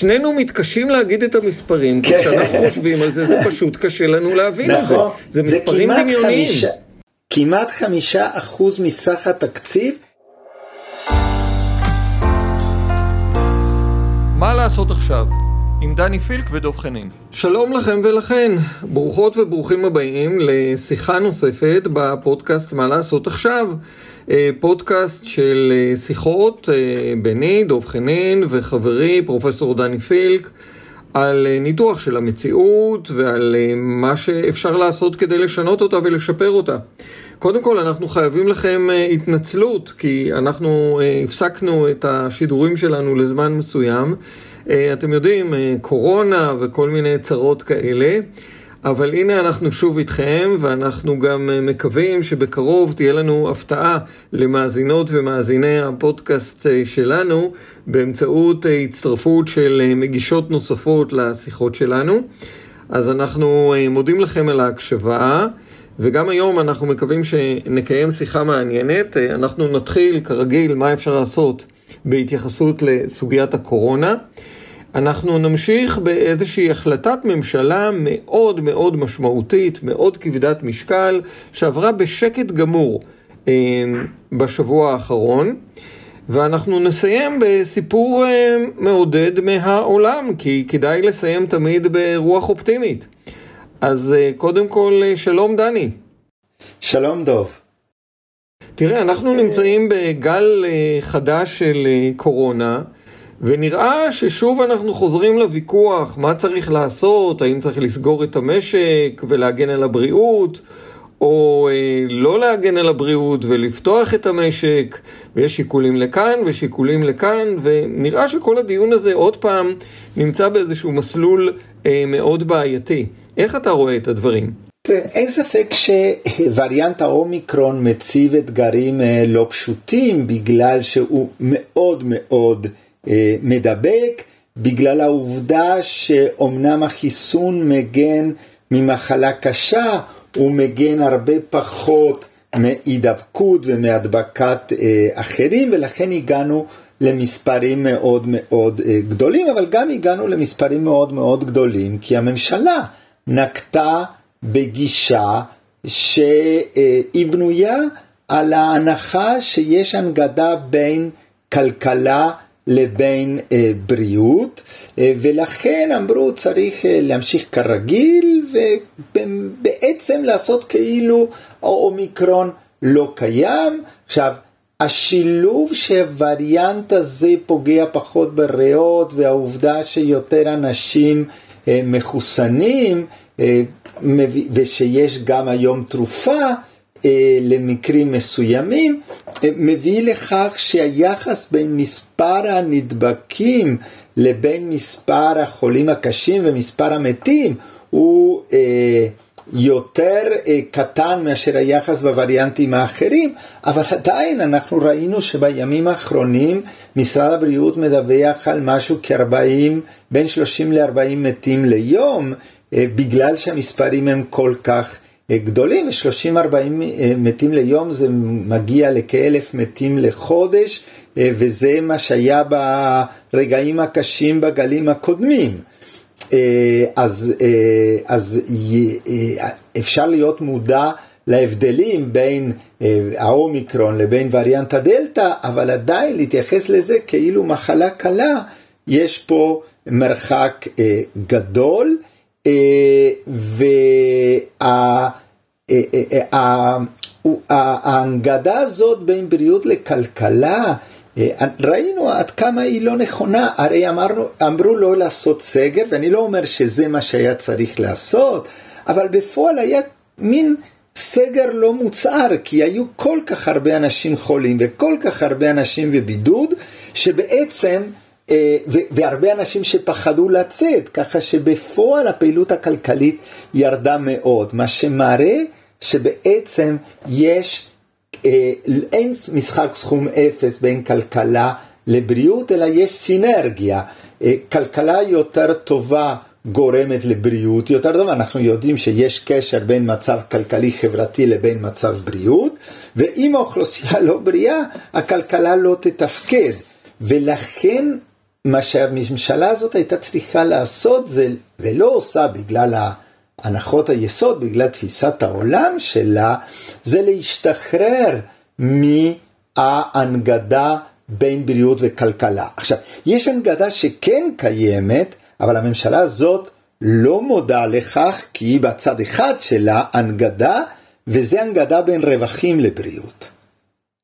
שנינו מתקשים להגיד את המספרים, כי כשאנחנו חושבים על זה, זה פשוט קשה לנו להבין את זה. נכון, זה מספרים דמיוניים. חמישה- כמעט חמישה אחוז מסך התקציב, מה לעשות עכשיו? עם דני פילק ודב חנין. שלום לכם ולכן, ברוכות וברוכים הבאים לשיחה נוספת בפודקאסט מה לעשות עכשיו. אה, פודקאסט של אה, שיחות אה, ביני, דב חנין וחברי פרופסור דני פילק על ניתוח של המציאות ועל מה שאפשר לעשות כדי לשנות אותה ולשפר אותה. קודם כל אנחנו חייבים לכם התנצלות כי אנחנו הפסקנו את השידורים שלנו לזמן מסוים. אתם יודעים, קורונה וכל מיני צרות כאלה. אבל הנה אנחנו שוב איתכם ואנחנו גם אה, מקווים שבקרוב תהיה לנו הפתעה למאזינות ומאזיני הפודקאסט אה, שלנו באמצעות אה, הצטרפות של מגישות נוספות לשיחות שלנו. אז אנחנו מודים לכם על ההקשבה. וגם היום אנחנו מקווים שנקיים שיחה מעניינת. אנחנו נתחיל כרגיל מה אפשר לעשות בהתייחסות לסוגיית הקורונה. אנחנו נמשיך באיזושהי החלטת ממשלה מאוד מאוד משמעותית, מאוד כבדת משקל, שעברה בשקט גמור אה, בשבוע האחרון. ואנחנו נסיים בסיפור אה, מעודד מהעולם, כי כדאי לסיים תמיד ברוח אופטימית. אז אה, קודם כל, אה, שלום דני. שלום דוב. תראה, אנחנו נמצאים בגל אה, חדש של אה, קורונה, ונראה ששוב אנחנו חוזרים לוויכוח מה צריך לעשות, האם צריך לסגור את המשק ולהגן על הבריאות, או אה, לא להגן על הבריאות ולפתוח את המשק, ויש שיקולים לכאן ושיקולים לכאן, ונראה שכל הדיון הזה עוד פעם נמצא באיזשהו מסלול אה, מאוד בעייתי. איך אתה רואה את הדברים? אין ספק שווריאנט האומיקרון מציב אתגרים אה, לא פשוטים בגלל שהוא מאוד מאוד מדבק, בגלל העובדה שאומנם החיסון מגן ממחלה קשה, הוא מגן הרבה פחות מהידבקות ומהדבקת אה, אחרים, ולכן הגענו למספרים מאוד מאוד אה, גדולים, אבל גם הגענו למספרים מאוד מאוד גדולים, כי הממשלה נקטה בגישה שהיא בנויה על ההנחה שיש הנגדה בין כלכלה לבין אה, בריאות, אה, ולכן אמרו צריך אה, להמשיך כרגיל ובעצם לעשות כאילו האומיקרון לא קיים. עכשיו, השילוב שהווריאנט הזה פוגע פחות בריאות והעובדה שיותר אנשים אה, מחוסנים אה, ושיש גם היום תרופה למקרים מסוימים, אה, מביא לכך שהיחס בין מספר הנדבקים לבין מספר החולים הקשים ומספר המתים הוא אה, יותר אה, קטן מאשר היחס בווריאנטים האחרים, אבל עדיין אנחנו ראינו שבימים האחרונים משרד הבריאות מדווח על משהו כ-40, בין 30 ל-40 מתים ליום, אה, בגלל שהמספרים הם כל כך אה, גדולים, ו-30-40 מתים ליום זה מגיע לכאלף מתים לחודש, אה, וזה מה שהיה ברגעים הקשים בגלים הקודמים. אז, אז אפשר להיות מודע להבדלים בין האומיקרון לבין וריאנט הדלתא, אבל עדיין להתייחס לזה כאילו מחלה קלה, יש פה מרחק גדול, וההנגדה הזאת בין בריאות לכלכלה, ראינו עד כמה היא לא נכונה, הרי אמרנו, אמרו לא לעשות סגר, ואני לא אומר שזה מה שהיה צריך לעשות, אבל בפועל היה מין סגר לא מוצהר, כי היו כל כך הרבה אנשים חולים וכל כך הרבה אנשים בבידוד, שבעצם, והרבה אנשים שפחדו לצאת, ככה שבפועל הפעילות הכלכלית ירדה מאוד, מה שמראה שבעצם יש אין משחק סכום אפס בין כלכלה לבריאות, אלא יש סינרגיה. כלכלה יותר טובה גורמת לבריאות יותר טובה. אנחנו יודעים שיש קשר בין מצב כלכלי חברתי לבין מצב בריאות, ואם האוכלוסייה לא בריאה, הכלכלה לא תתפקד. ולכן מה שהממשלה הזאת הייתה צריכה לעשות זה, ולא עושה בגלל הנחות היסוד, בגלל תפיסת העולם שלה, זה להשתחרר מההנגדה בין בריאות וכלכלה. עכשיו, יש הנגדה שכן קיימת, אבל הממשלה הזאת לא מודה לכך, כי היא בצד אחד שלה הנגדה, וזה הנגדה בין רווחים לבריאות.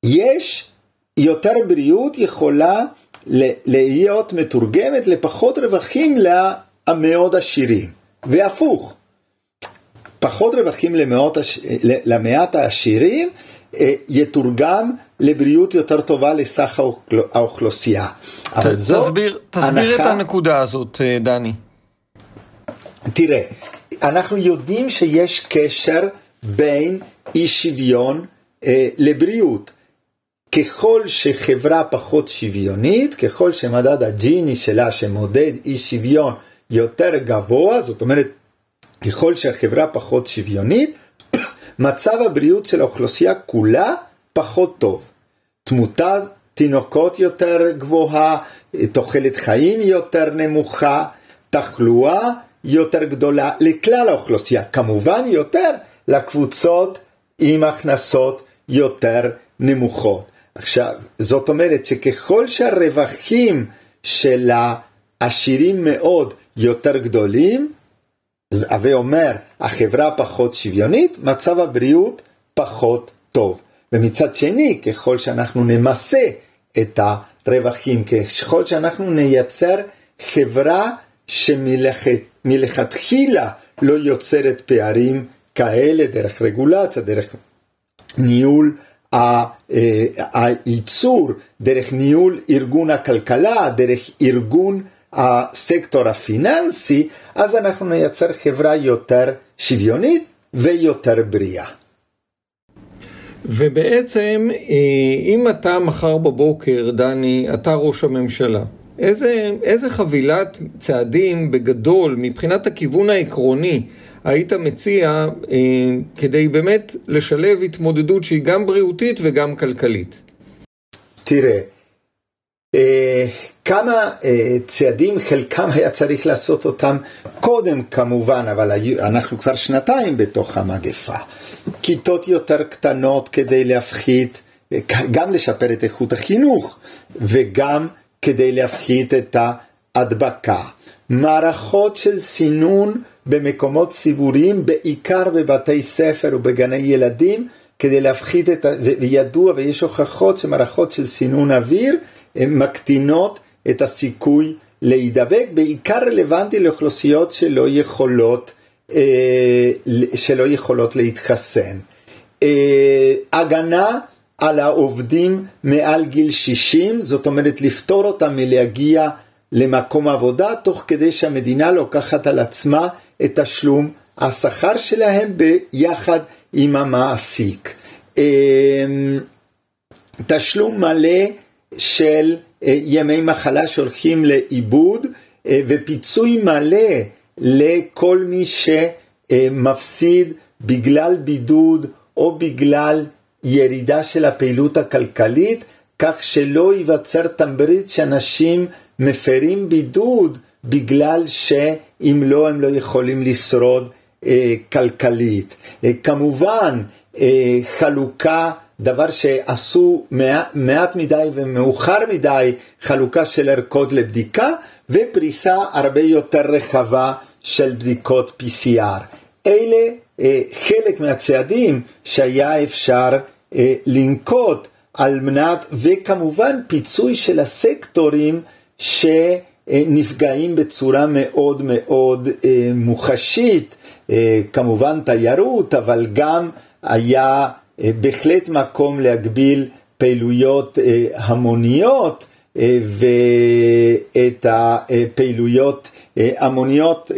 יש יותר בריאות יכולה להיות מתורגמת לפחות רווחים למאוד עשירים, והפוך. פחות רווחים למאות, למעט העשירים אה, יתורגם לבריאות יותר טובה לסך האוכלוסייה. זו תסביר, תסביר הנחה... את הנקודה הזאת, אה, דני. תראה, אנחנו יודעים שיש קשר בין אי שוויון אה, לבריאות. ככל שחברה פחות שוויונית, ככל שמדד הג'יני שלה שמודד אי שוויון יותר גבוה, זאת אומרת, ככל שהחברה פחות שוויונית, מצב הבריאות של האוכלוסייה כולה פחות טוב. תמותת תינוקות יותר גבוהה, תוחלת חיים יותר נמוכה, תחלואה יותר גדולה לכלל האוכלוסייה, כמובן יותר לקבוצות עם הכנסות יותר נמוכות. עכשיו, זאת אומרת שככל שהרווחים של העשירים מאוד יותר גדולים, הווה אומר, החברה פחות שוויונית, מצב הבריאות פחות טוב. ומצד שני, ככל שאנחנו נמסה את הרווחים, ככל שאנחנו נייצר חברה שמלכתחילה לא יוצרת פערים כאלה דרך רגולציה, דרך ניהול הייצור, דרך ניהול ארגון הכלכלה, דרך ארגון הסקטור הפיננסי, אז אנחנו נייצר חברה יותר שוויונית ויותר בריאה. ובעצם, אה, אם אתה מחר בבוקר, דני, אתה ראש הממשלה, איזה, איזה חבילת צעדים בגדול, מבחינת הכיוון העקרוני, היית מציע אה, כדי באמת לשלב התמודדות שהיא גם בריאותית וגם כלכלית? תראה, אה, כמה אה, צעדים, חלקם היה צריך לעשות אותם קודם כמובן, אבל אנחנו כבר שנתיים בתוך המגפה. כיתות יותר קטנות כדי להפחית, גם לשפר את איכות החינוך וגם כדי להפחית את ההדבקה. מערכות של סינון במקומות ציבוריים, בעיקר בבתי ספר ובגני ילדים, כדי להפחית את ה... וידוע ויש הוכחות שמערכות של סינון אוויר מקטינות את הסיכוי להידבק, בעיקר רלוונטי לאוכלוסיות שלא יכולות, אה, שלא יכולות להתחסן. אה, הגנה על העובדים מעל גיל 60, זאת אומרת לפטור אותם מלהגיע למקום עבודה, תוך כדי שהמדינה לוקחת על עצמה את תשלום השכר שלהם ביחד עם המעסיק. אה, תשלום מלא של אה, ימי מחלה שהולכים לאיבוד אה, ופיצוי מלא לכל מי שמפסיד בגלל בידוד או בגלל ירידה של הפעילות הכלכלית, כך שלא ייווצר תמריץ שאנשים מפרים בידוד בגלל שאם לא הם לא יכולים לשרוד אה, כלכלית. אה, כמובן, אה, חלוקה דבר שעשו מעט, מעט מדי ומאוחר מדי חלוקה של ערכות לבדיקה ופריסה הרבה יותר רחבה של בדיקות PCR. אלה אה, חלק מהצעדים שהיה אפשר אה, לנקוט על מנת, וכמובן פיצוי של הסקטורים שנפגעים בצורה מאוד מאוד אה, מוחשית, אה, כמובן תיירות, אבל גם היה אה, בהחלט מקום להגביל פעילויות אה, המוניות אה, ואת הפעילויות המוניות,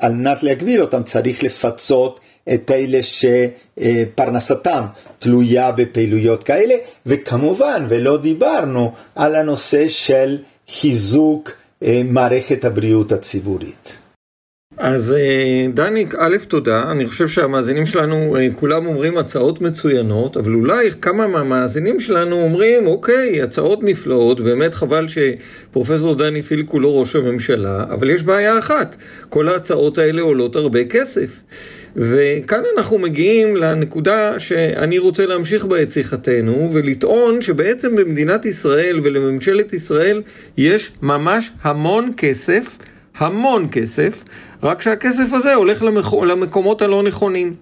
על מנת להגביל אותם צריך לפצות את אלה שפרנסתם תלויה בפעילויות כאלה, וכמובן, ולא דיברנו על הנושא של חיזוק מערכת הבריאות הציבורית. אז אה, דניק, א', תודה. אני חושב שהמאזינים שלנו, אה, כולם אומרים הצעות מצוינות, אבל אולי כמה מהמאזינים שלנו אומרים, אוקיי, הצעות נפלאות, באמת חבל שפרופסור דני פילק הוא לא ראש הממשלה, אבל יש בעיה אחת, כל ההצעות האלה עולות הרבה כסף. וכאן אנחנו מגיעים לנקודה שאני רוצה להמשיך בה את שיחתנו ולטעון שבעצם במדינת ישראל ולממשלת ישראל יש ממש המון כסף, המון כסף, רק שהכסף הזה הולך למק... למקומות הלא נכונים.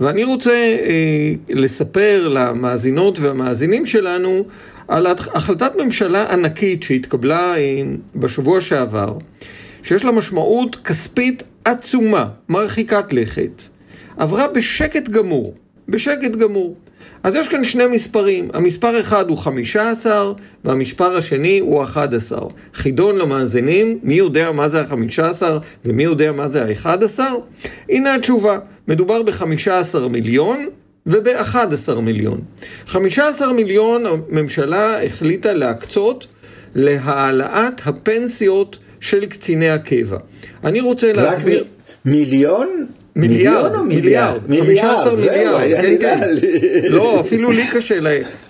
ואני רוצה אה, לספר למאזינות והמאזינים שלנו על החלטת ממשלה ענקית שהתקבלה אה, בשבוע שעבר, שיש לה משמעות כספית עצומה, מרחיקת לכת. עברה בשקט גמור, בשקט גמור. אז יש כאן שני מספרים, המספר אחד הוא 15 והמספר השני הוא 11. חידון למאזינים, מי יודע מה זה ה-15 ומי יודע מה זה ה-11? הנה התשובה, מדובר ב-15 מיליון וב-11 מיליון. 15 מיליון הממשלה החליטה להקצות להעלאת הפנסיות של קציני הקבע. אני רוצה להסביר... רק מיליון? מיליארד, או מיליארד? מיליארד, זהו, היה כן, נראה כן. לי. לא, אפילו לי קשה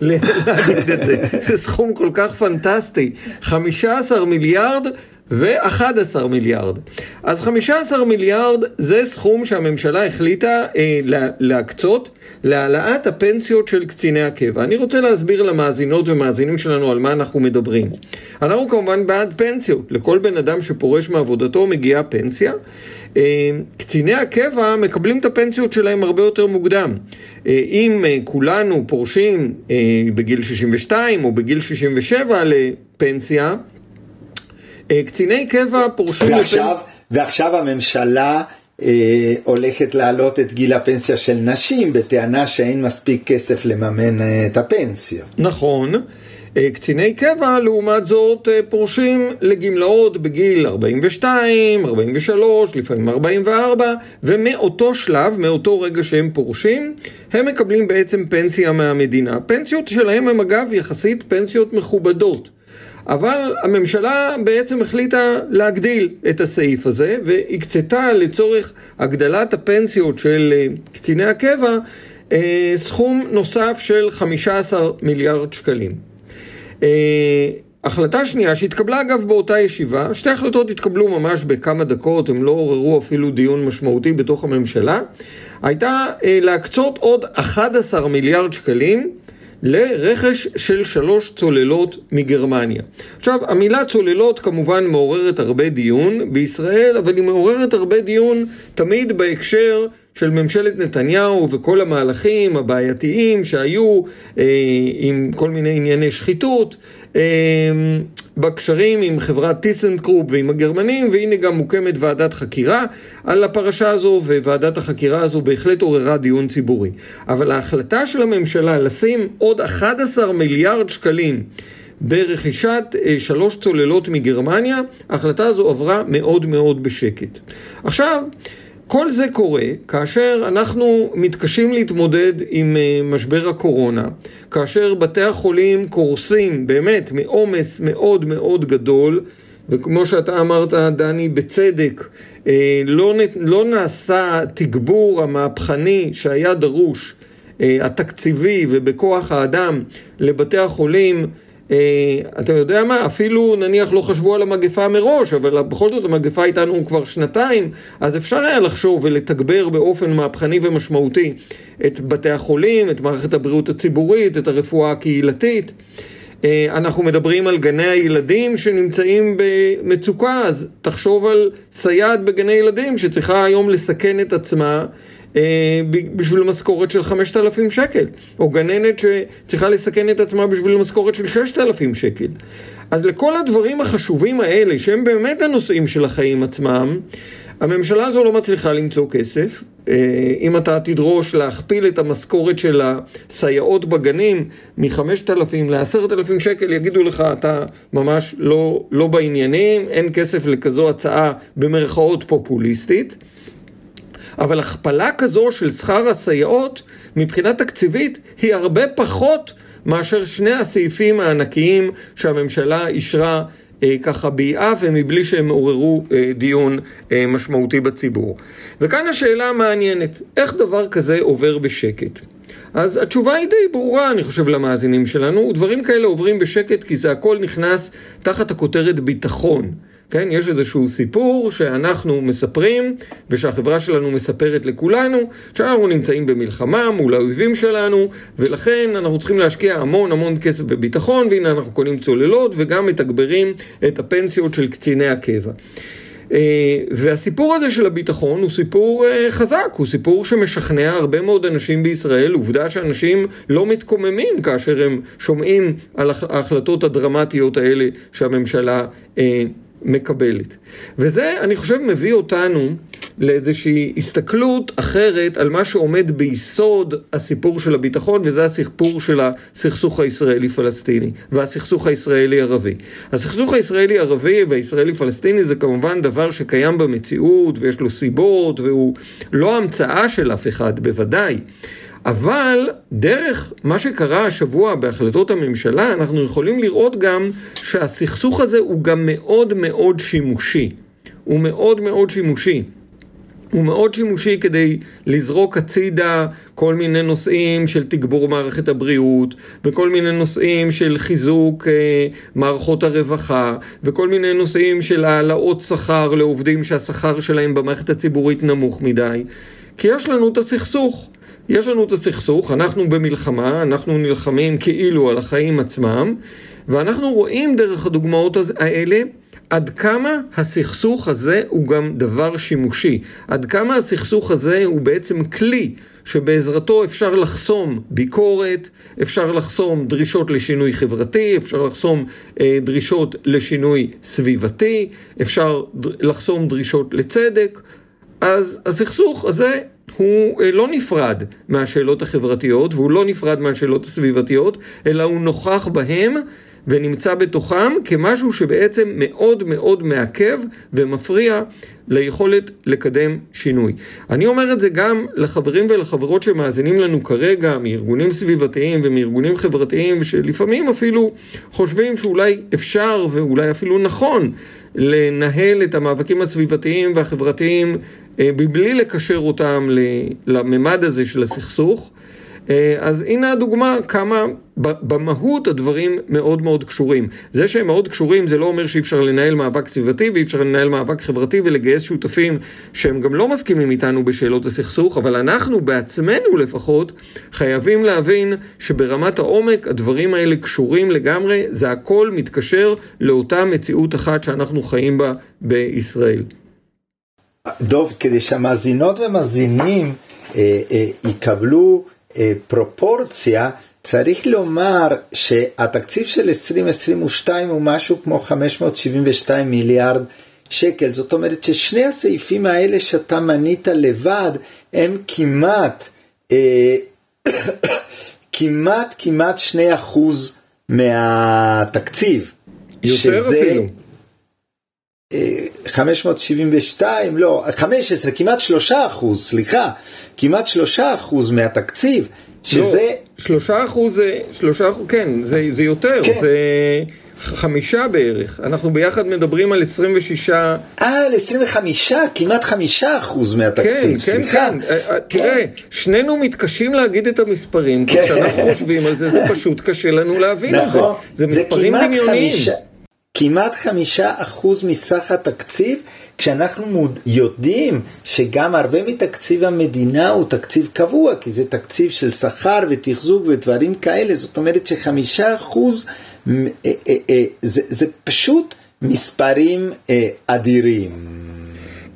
להגיד את זה. זה סכום כל כך פנטסטי. 15 מיליארד ו-11 מיליארד. אז 15 מיליארד זה סכום שהממשלה החליטה אה, להקצות להעלאת הפנסיות של קציני הקבע. אני רוצה להסביר למאזינות ומאזינים שלנו על מה אנחנו מדברים. אנחנו כמובן בעד פנסיות. לכל בן אדם שפורש מעבודתו מגיעה פנסיה. אה, קציני הקבע מקבלים את הפנסיות שלהם הרבה יותר מוקדם. אה, אם אה, כולנו פורשים בגיל 62 או בגיל 67 לפנסיה, קציני קבע פורשים... ועכשיו, לפנ... ועכשיו הממשלה אה, הולכת להעלות את גיל הפנסיה של נשים בטענה שאין מספיק כסף לממן את הפנסיה. נכון. אה, קציני קבע, לעומת זאת, אה, פורשים לגמלאות בגיל 42, 43, לפעמים 44, ומאותו שלב, מאותו רגע שהם פורשים, הם מקבלים בעצם פנסיה מהמדינה. הפנסיות שלהם הם אגב יחסית פנסיות מכובדות. אבל הממשלה בעצם החליטה להגדיל את הסעיף הזה והקצתה לצורך הגדלת הפנסיות של אה, קציני הקבע סכום נוסף של 15 מיליארד שקלים. אה, החלטה שנייה שהתקבלה אגב באותה ישיבה, שתי החלטות התקבלו ממש בכמה דקות, הם לא עוררו אפילו דיון משמעותי בתוך הממשלה, הייתה אה, להקצות עוד 11 מיליארד שקלים לרכש של שלוש צוללות מגרמניה. עכשיו, המילה צוללות כמובן מעוררת הרבה דיון בישראל, אבל היא מעוררת הרבה דיון תמיד בהקשר של ממשלת נתניהו וכל המהלכים הבעייתיים שהיו אה, עם כל מיני ענייני שחיתות אה, בקשרים עם חברת טיסנקרופ ועם הגרמנים והנה גם מוקמת ועדת חקירה על הפרשה הזו וועדת החקירה הזו בהחלט עוררה דיון ציבורי. אבל ההחלטה של הממשלה לשים עוד 11 מיליארד שקלים ברכישת אה, שלוש צוללות מגרמניה, ההחלטה הזו עברה מאוד מאוד בשקט. עכשיו, כל זה קורה כאשר אנחנו מתקשים להתמודד עם אה, משבר הקורונה, כאשר בתי החולים קורסים באמת מעומס מאוד מאוד גדול, וכמו שאתה אמרת, דני, בצדק, אה, לא, לא נעשה תגבור המהפכני שהיה דרוש, אה, התקציבי ובכוח האדם לבתי החולים אתה יודע מה, אפילו נניח לא חשבו על המגפה מראש, אבל בכל זאת המגפה איתנו כבר שנתיים, אז אפשר היה לחשוב ולתגבר באופן מהפכני ומשמעותי את בתי החולים, את מערכת הבריאות הציבורית, את הרפואה הקהילתית. אה, אנחנו מדברים על גני הילדים שנמצאים במצוקה, אז תחשוב על סייעת בגני ילדים שצריכה היום לסכן את עצמה אה, בשביל משכורת של 5,000 שקל, או גננת שצריכה לסכן את עצמה בשביל משכורת של 6,000 שקל. אז לכל הדברים החשובים האלה, שהם באמת הנושאים של החיים עצמם, הממשלה הזו לא מצליחה למצוא כסף. אה, אם אתה תדרוש להכפיל את המשכורת של הסייעות בגנים מ-5,000 ל-10,000 שקל, יגידו לך, אתה ממש לא, לא בעניינים, אין כסף לכזו הצעה במרכאות פופוליסטית. אבל הכפלה כזו של שכר הסייעות מבחינה תקציבית היא הרבה פחות מאשר שני הסעיפים הענקיים שהממשלה אישרה אה, ככה ביעה ומבלי שהם עוררו אה, דיון אה, משמעותי בציבור. וכאן השאלה המעניינת, איך דבר כזה עובר בשקט? אז התשובה היא די ברורה, אני חושב, למאזינים שלנו. דברים כאלה עוברים בשקט כי זה הכל נכנס תחת הכותרת ביטחון. כן, יש איזשהו סיפור שאנחנו מספרים ושהחברה שלנו מספרת לכולנו שאנחנו נמצאים במלחמה מול האויבים שלנו ולכן אנחנו צריכים להשקיע המון המון כסף בביטחון והנה אנחנו קונים צוללות וגם מתגברים את הפנסיות של קציני הקבע. אה, והסיפור הזה של הביטחון הוא סיפור אה, חזק, הוא סיפור שמשכנע הרבה מאוד אנשים בישראל, עובדה שאנשים לא מתקוממים כאשר הם שומעים על ההחלטות הדרמטיות האלה שהממשלה אה, מקבלת. וזה, אני חושב, מביא אותנו לאיזושהי הסתכלות אחרת על מה שעומד ביסוד הסיפור של הביטחון, וזה הסיפור של הסכסוך הישראלי-פלסטיני והסכסוך הישראלי-ערבי. הסכסוך הישראלי-ערבי והישראלי-פלסטיני זה כמובן דבר שקיים במציאות ויש לו סיבות והוא לא המצאה של אף אחד, בוודאי. אבל דרך מה שקרה השבוע בהחלטות הממשלה, אנחנו יכולים לראות גם שהסכסוך הזה הוא גם מאוד מאוד שימושי. הוא מאוד מאוד שימושי. הוא מאוד שימושי כדי לזרוק הצידה כל מיני נושאים של תגבור מערכת הבריאות וכל מיני נושאים של חיזוק אה, מערכות הרווחה וכל מיני נושאים של העלאות שכר לעובדים שהשכר שלהם במערכת הציבורית נמוך מדי כי יש לנו את הסכסוך. יש לנו את הסכסוך, אנחנו במלחמה, אנחנו נלחמים כאילו על החיים עצמם, ואנחנו רואים דרך הדוגמאות האלה עד כמה הסכסוך הזה הוא גם דבר שימושי, עד כמה הסכסוך הזה הוא בעצם כלי שבעזרתו אפשר לחסום ביקורת, אפשר לחסום דרישות לשינוי חברתי, אפשר לחסום אה, דרישות לשינוי סביבתי, אפשר לחסום דרישות לצדק. אז הסכסוך הזה הוא אה, לא נפרד מהשאלות החברתיות והוא לא נפרד מהשאלות הסביבתיות, אלא הוא נוכח בהם ונמצא בתוכם כמשהו שבעצם מאוד מאוד מעכב ומפריע ליכולת לקדם שינוי. אני אומר את זה גם לחברים ולחברות שמאזינים לנו כרגע מארגונים סביבתיים ומארגונים חברתיים שלפעמים אפילו חושבים שאולי אפשר ואולי אפילו נכון לנהל את המאבקים הסביבתיים והחברתיים מבלי לקשר אותם לממד הזה של הסכסוך. אה, אז הנה הדוגמה כמה במהות הדברים מאוד מאוד קשורים. זה שהם מאוד קשורים זה לא אומר שאי אפשר לנהל מאבק סביבתי ואי אפשר לנהל מאבק חברתי ולגייס שותפים שהם גם לא מסכימים איתנו בשאלות הסכסוך, אבל אנחנו בעצמנו לפחות חייבים להבין שברמת העומק הדברים האלה קשורים לגמרי, זה הכל מתקשר לאותה מציאות אחת שאנחנו חיים בה בישראל. דוב, כדי שהמאזינות ומאזינים אה, אה, יקבלו אה, פרופורציה, צריך לומר שהתקציב של 2022 הוא משהו כמו 572 מיליארד שקל. זאת אומרת ששני הסעיפים האלה שאתה מנית לבד הם כמעט, אה, כמעט, כמעט 2 אחוז מהתקציב. יותר שזה, אפילו. 572, לא, 15, כמעט 3 אחוז, סליחה, כמעט 3 אחוז מהתקציב, שזה... לא, 3 אחוז, 3 אחוז, כן, זה, זה יותר, כן. זה חמישה בערך. אנחנו ביחד מדברים על 26... אה, על 25, כמעט 5 אחוז מהתקציב, כן, כן סליחה. כן, כן, כן. תראה, שנינו מתקשים להגיד את המספרים, כן. כשאנחנו חושבים על זה, זה פשוט קשה לנו להבין נכון, את זה. נכון. זה מספרים דמיוניים. כמעט חמישה אחוז מסך התקציב, כשאנחנו יודעים שגם הרבה מתקציב המדינה הוא תקציב קבוע, כי זה תקציב של שכר ותחזוק ודברים כאלה, זאת אומרת שחמישה אחוז אה, אה, אה, זה, זה פשוט מספרים אדירים.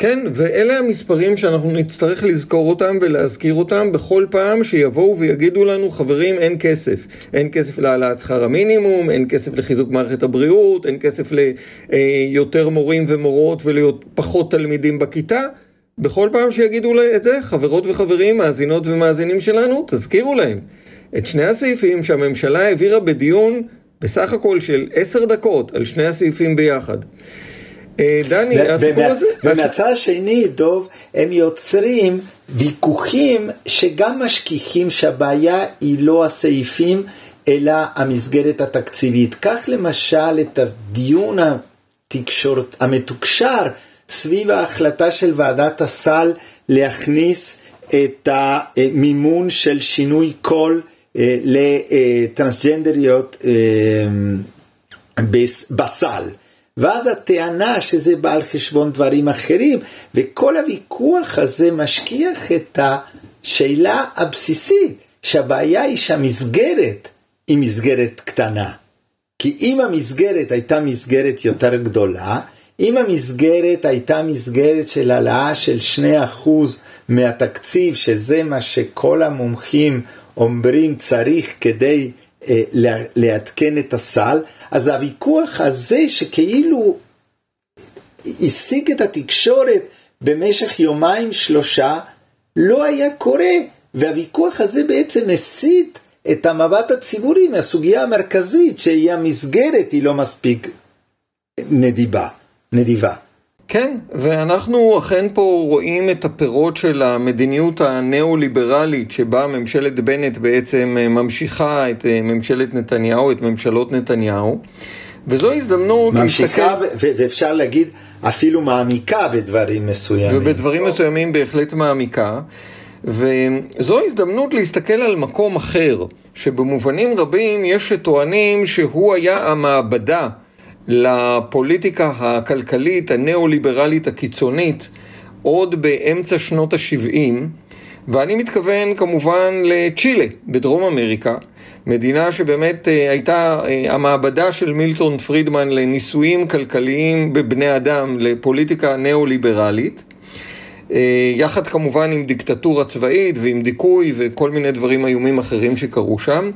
כן, ואלה המספרים שאנחנו נצטרך לזכור אותם ולהזכיר אותם בכל פעם שיבואו ויגידו לנו, חברים, אין כסף. אין כסף להעלאת שכר המינימום, אין כסף לחיזוק מערכת הבריאות, אין כסף ליותר מורים ומורות ולפחות תלמידים בכיתה. בכל פעם שיגידו את זה, חברות וחברים, מאזינות ומאזינים שלנו, תזכירו להם. את שני הסעיפים שהממשלה העבירה בדיון בסך הכל של עשר דקות על שני הסעיפים ביחד. אה, דני, הסיפור הזה... ומהצד השני, דוב, הם יוצרים ויכוחים שגם משכיחים שהבעיה היא לא הסעיפים, אלא המסגרת התקציבית. קח למשל את הדיון התקשורת, המתוקשר סביב ההחלטה של ועדת הסל להכניס את המימון של שינוי קול לטרנסג'נדריות בסל. ואז הטענה שזה בא על חשבון דברים אחרים, וכל הוויכוח הזה משכיח את השאלה הבסיסית, שהבעיה היא שהמסגרת היא מסגרת קטנה. כי אם המסגרת הייתה מסגרת יותר גדולה, אם המסגרת הייתה מסגרת של העלאה של 2% מהתקציב, שזה מה שכל המומחים אומרים צריך כדי לעדכן את הסל, אז הוויכוח הזה שכאילו השיג את התקשורת במשך יומיים שלושה, לא היה קורה, והוויכוח הזה בעצם הסית את המבט הציבורי מהסוגיה המרכזית שהיא המסגרת היא לא מספיק נדיבה, נדיבה. כן, ואנחנו אכן פה רואים את הפירות של המדיניות הניאו-ליברלית שבה ממשלת בנט בעצם אה, ממשיכה את אה, ממשלת נתניהו, את ממשלות נתניהו, וזו הזדמנות ממשיכה להסתכל... ואפשר להגיד אפילו מעמיקה בדברים מסוימים. ובדברים מסוימים בהחלט מעמיקה. וזו הזדמנות להסתכל על מקום אחר, שבמובנים רבים יש שטוענים שהוא היה המעבדה לפוליטיקה הכלכלית הניאו-ליברלית הקיצונית עוד באמצע שנות ה-70, ואני מתכוון כמובן לצ'ילה בדרום אמריקה, מדינה שבאמת אה, הייתה אה, המעבדה של מילטון פרידמן לניסויים כלכליים בבני אדם, לפוליטיקה ניאו-ליברלית. אה, יחד כמובן עם דיקטטורה צבאית ועם דיכוי וכל מיני דברים איומים אחרים שקרו שם.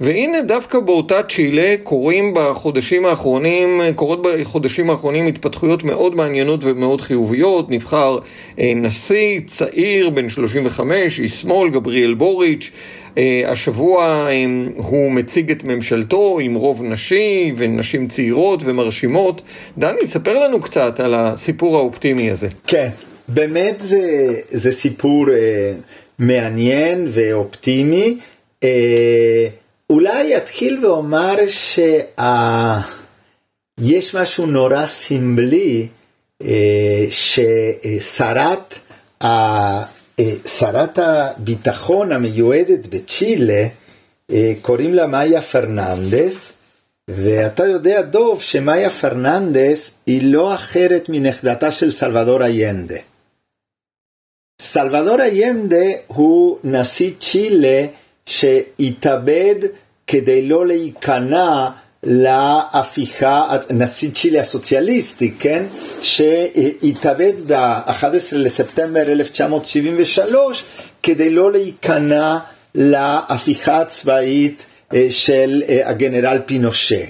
והנה דווקא באותה צ'ילה קורים בחודשים האחרונים, קורות בחודשים האחרונים התפתחויות מאוד מעניינות ומאוד חיוביות. נבחר אה, נשיא צעיר בן 35, איש שמאל, גבריאל בוריץ'. אה, השבוע הוא מציג את ממשלתו עם רוב נשי ונשים צעירות ומרשימות. דני, ספר לנו קצת על הסיפור האופטימי הזה. כן. באמת זה, זה סיפור אה, מעניין ואופטימי. אה, אולי אתחיל ואומר שיש משהו נורא סמלי אה, ששרת אה, שרת הביטחון המיועדת בצ'ילה, אה, קוראים לה מאיה פרננדס, ואתה יודע, דוב, שמאיה פרננדס היא לא אחרת מנכדתה של סלבדור איינדה. סלבדור איינדה הוא נשיא צ'ילה שהתאבד כדי לא להיכנע להפיכה, נשיא צ'ילה הסוציאליסטי, כן? שהתאבד ב-11 לספטמבר 1973 כדי לא להיכנע להפיכה הצבאית של הגנרל פינושה.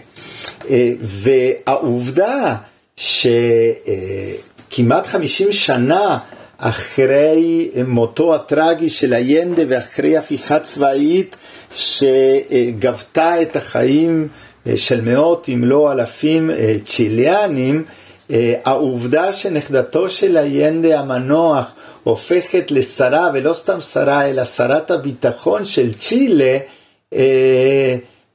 והעובדה שכמעט 50 שנה אחרי מותו הטרגי של איינדה ואחרי הפיכה צבאית שגבתה את החיים של מאות אם לא אלפים צ'יליאנים, העובדה שנכדתו של איינדה המנוח הופכת לשרה, ולא סתם שרה, אלא שרת הביטחון של צ'ילה,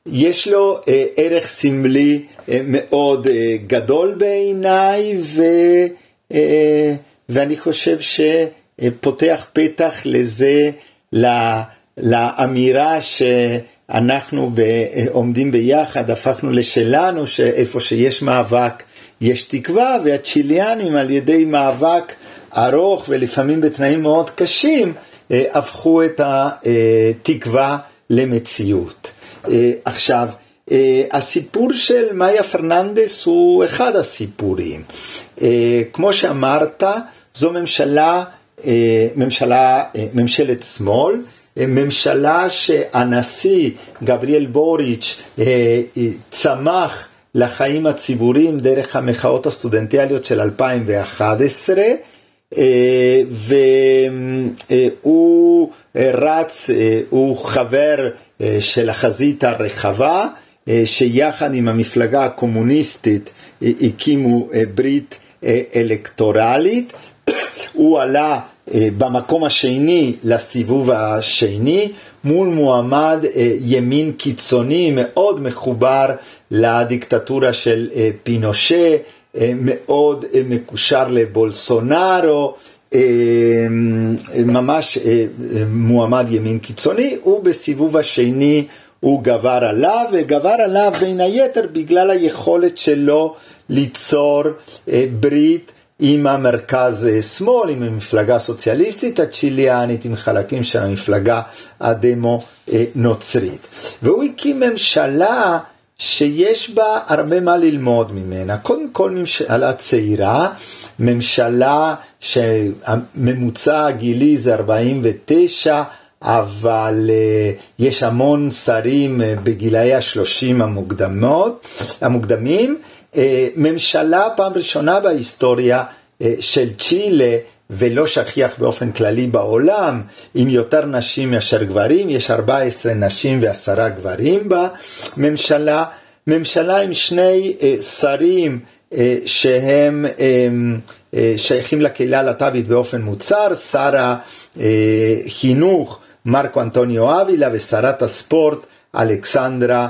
יש לו ערך סמלי מאוד גדול בעיניי, ו... ואני חושב שפותח פתח לזה, לאמירה שאנחנו עומדים ביחד, הפכנו לשלנו, שאיפה שיש מאבק יש תקווה, והצ'יליאנים על ידי מאבק ארוך ולפעמים בתנאים מאוד קשים, אה, הפכו את התקווה למציאות. אה, עכשיו, אה, הסיפור של מאיה פרננדס הוא אחד הסיפורים. כמו שאמרת, זו ממשלה, אה, ממשלה, אה, ממשלת שמאל, אה, ממשלה שהנשיא גבריאל בוריץ' צמח לחיים הציבוריים דרך המחאות הסטודנטיאליות של 2011 והוא רץ, הוא חבר של החזית הרחבה שיחד עם המפלגה הקומוניסטית הקימו ברית אלקטורלית. הוא עלה אה, במקום השני לסיבוב השני מול מועמד אה, ימין קיצוני מאוד מחובר לדיקטטורה של אה, פינושה מאוד מקושר לבולסונארו, ממש מועמד ימין קיצוני, ובסיבוב השני הוא גבר עליו, וגבר עליו בין היתר בגלל היכולת שלו ליצור ברית עם המרכז שמאל, עם המפלגה הסוציאליסטית הצ'יליאנית, עם חלקים של המפלגה הדמו-נוצרית. והוא הקים ממשלה שיש בה הרבה מה ללמוד ממנה. קודם כל ממשלה צעירה, ממשלה שהממוצע הגילי זה 49, אבל uh, יש המון שרים uh, בגילאי השלושים המוקדמות, המוקדמים. Uh, ממשלה פעם ראשונה בהיסטוריה של צ'ילה, ולא שכיח באופן כללי בעולם, עם יותר נשים מאשר גברים, יש 14 נשים ועשרה גברים בממשלה, ממשלה עם שני שרים שהם שייכים לקהילה הלהט"בית באופן מוצר, שר החינוך מרקו אנטוניו אבילה ושרת הספורט אלכסנדרה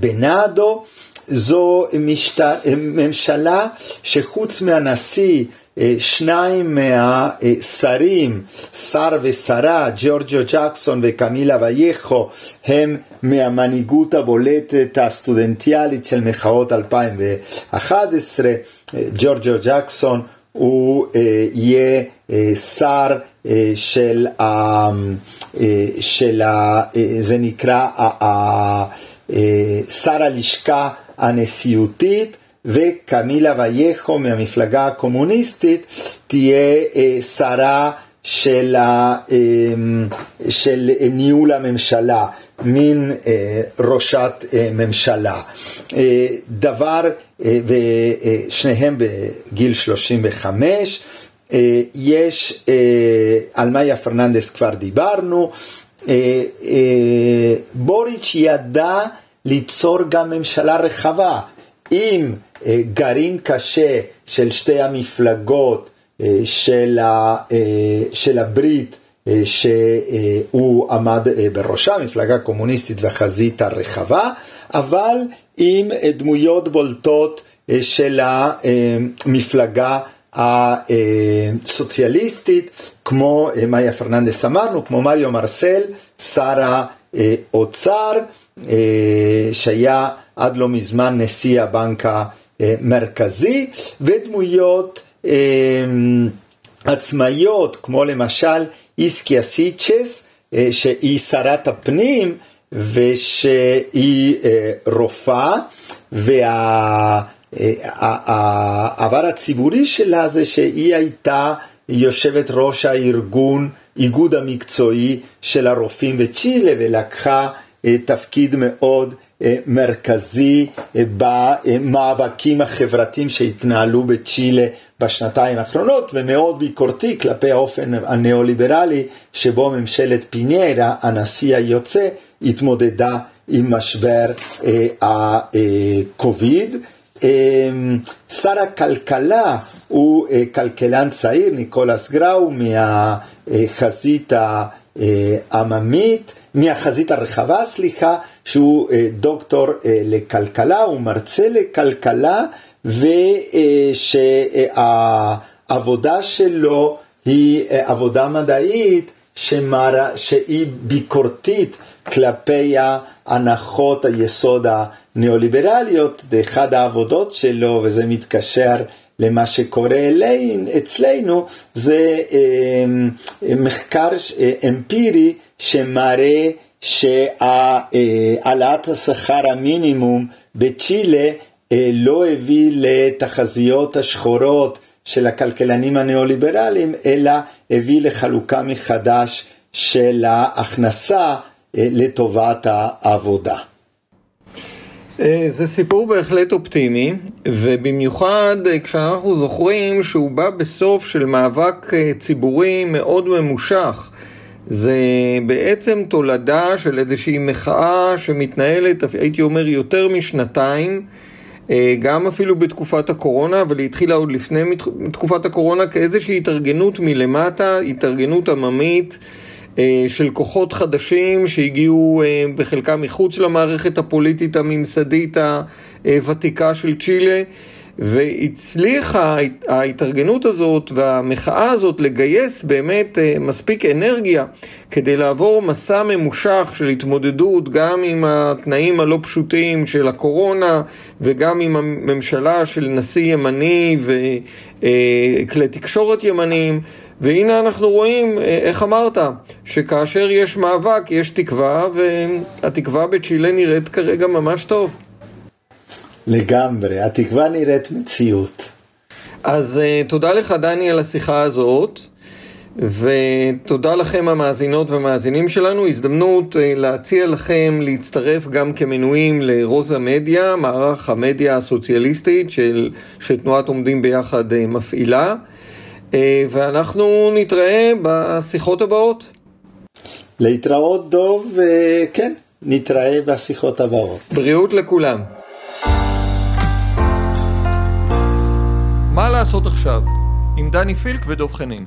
בנאדו. זו משטר, ממשלה שחוץ מהנשיא, שניים מהשרים, שר ושרה, ג'ורג'ו ג'קסון וקמילה וייכו, הם מהמנהיגות הבולטת הסטודנטיאלית של מחאות 2011, ג'ורג'ו ג'קסון הוא יהיה שר של, של זה נקרא שר הלשכה הנשיאותית וקמילה וייכו מהמפלגה הקומוניסטית תהיה שרה של, של ניהול הממשלה, מין ראשת ממשלה. דבר, ושניהם בגיל 35, יש, על מאיה פרננדס כבר דיברנו, בוריץ' ידע ליצור גם ממשלה רחבה. עם גרעין קשה של שתי המפלגות של, ה, של הברית שהוא עמד בראשה, מפלגה קומוניסטית והחזית הרחבה, אבל עם דמויות בולטות של המפלגה הסוציאליסטית, כמו מאיה פרננדס אמרנו, כמו מריו מרסל, שר האוצר, שהיה עד לא מזמן נשיא הבנק המרכזי, ודמויות עצמאיות, כמו למשל איסקיה סיצ'ס, שהיא שרת הפנים ושהיא רופאה, והעבר הציבורי שלה זה שהיא הייתה יושבת ראש הארגון, איגוד המקצועי של הרופאים בצ'ילה ולקחה תפקיד מאוד מרכזי במאבקים החברתיים שהתנהלו בצ'ילה בשנתיים האחרונות ומאוד ביקורתי כלפי האופן הניאו-ליברלי שבו ממשלת פיניירה, הנשיא היוצא, התמודדה עם משבר הקוביד. שר הכלכלה הוא כלכלן צעיר, ניקולס גראו מהחזית העממית, מהחזית הרחבה, סליחה, שהוא דוקטור לכלכלה, הוא מרצה לכלכלה, ושהעבודה שלו היא עבודה מדעית שמרא, שהיא ביקורתית כלפי ההנחות היסוד הניאו-ליברליות, ואחד העבודות שלו, וזה מתקשר למה שקורה אלינו, אצלנו, זה מחקר אמפירי שמראה שהעלאת השכר המינימום בצ'ילה לא הביא לתחזיות השחורות של הכלכלנים הניאו-ליברליים, אלא הביא לחלוקה מחדש של ההכנסה לטובת העבודה. זה סיפור בהחלט אופטימי, ובמיוחד כשאנחנו זוכרים שהוא בא בסוף של מאבק ציבורי מאוד ממושך. זה בעצם תולדה של איזושהי מחאה שמתנהלת, הייתי אומר, יותר משנתיים, גם אפילו בתקופת הקורונה, אבל היא התחילה עוד לפני תקופת הקורונה כאיזושהי התארגנות מלמטה, התארגנות עממית של כוחות חדשים שהגיעו בחלקם מחוץ למערכת הפוליטית הממסדית הוותיקה של צ'ילה. והצליחה ההתארגנות הזאת והמחאה הזאת לגייס באמת אה, מספיק אנרגיה כדי לעבור מסע ממושך של התמודדות גם עם התנאים הלא פשוטים של הקורונה וגם עם הממשלה של נשיא ימני וכלי תקשורת ימניים והנה אנחנו רואים, אה, איך אמרת, שכאשר יש מאבק יש תקווה והתקווה בצ'ילה נראית כרגע ממש טוב. לגמרי, התקווה נראית מציאות. אז uh, תודה לך דני על השיחה הזאת, ותודה לכם המאזינות והמאזינים שלנו. הזדמנות uh, להציע לכם להצטרף גם כמנויים לרוזה מדיה, מערך המדיה הסוציאליסטית של, שתנועת עומדים ביחד uh, מפעילה, uh, ואנחנו נתראה בשיחות הבאות. להתראות דוב, וכן, נתראה בשיחות הבאות. בריאות לכולם. מה לעשות עכשיו? עם דני פילק ודב חנין.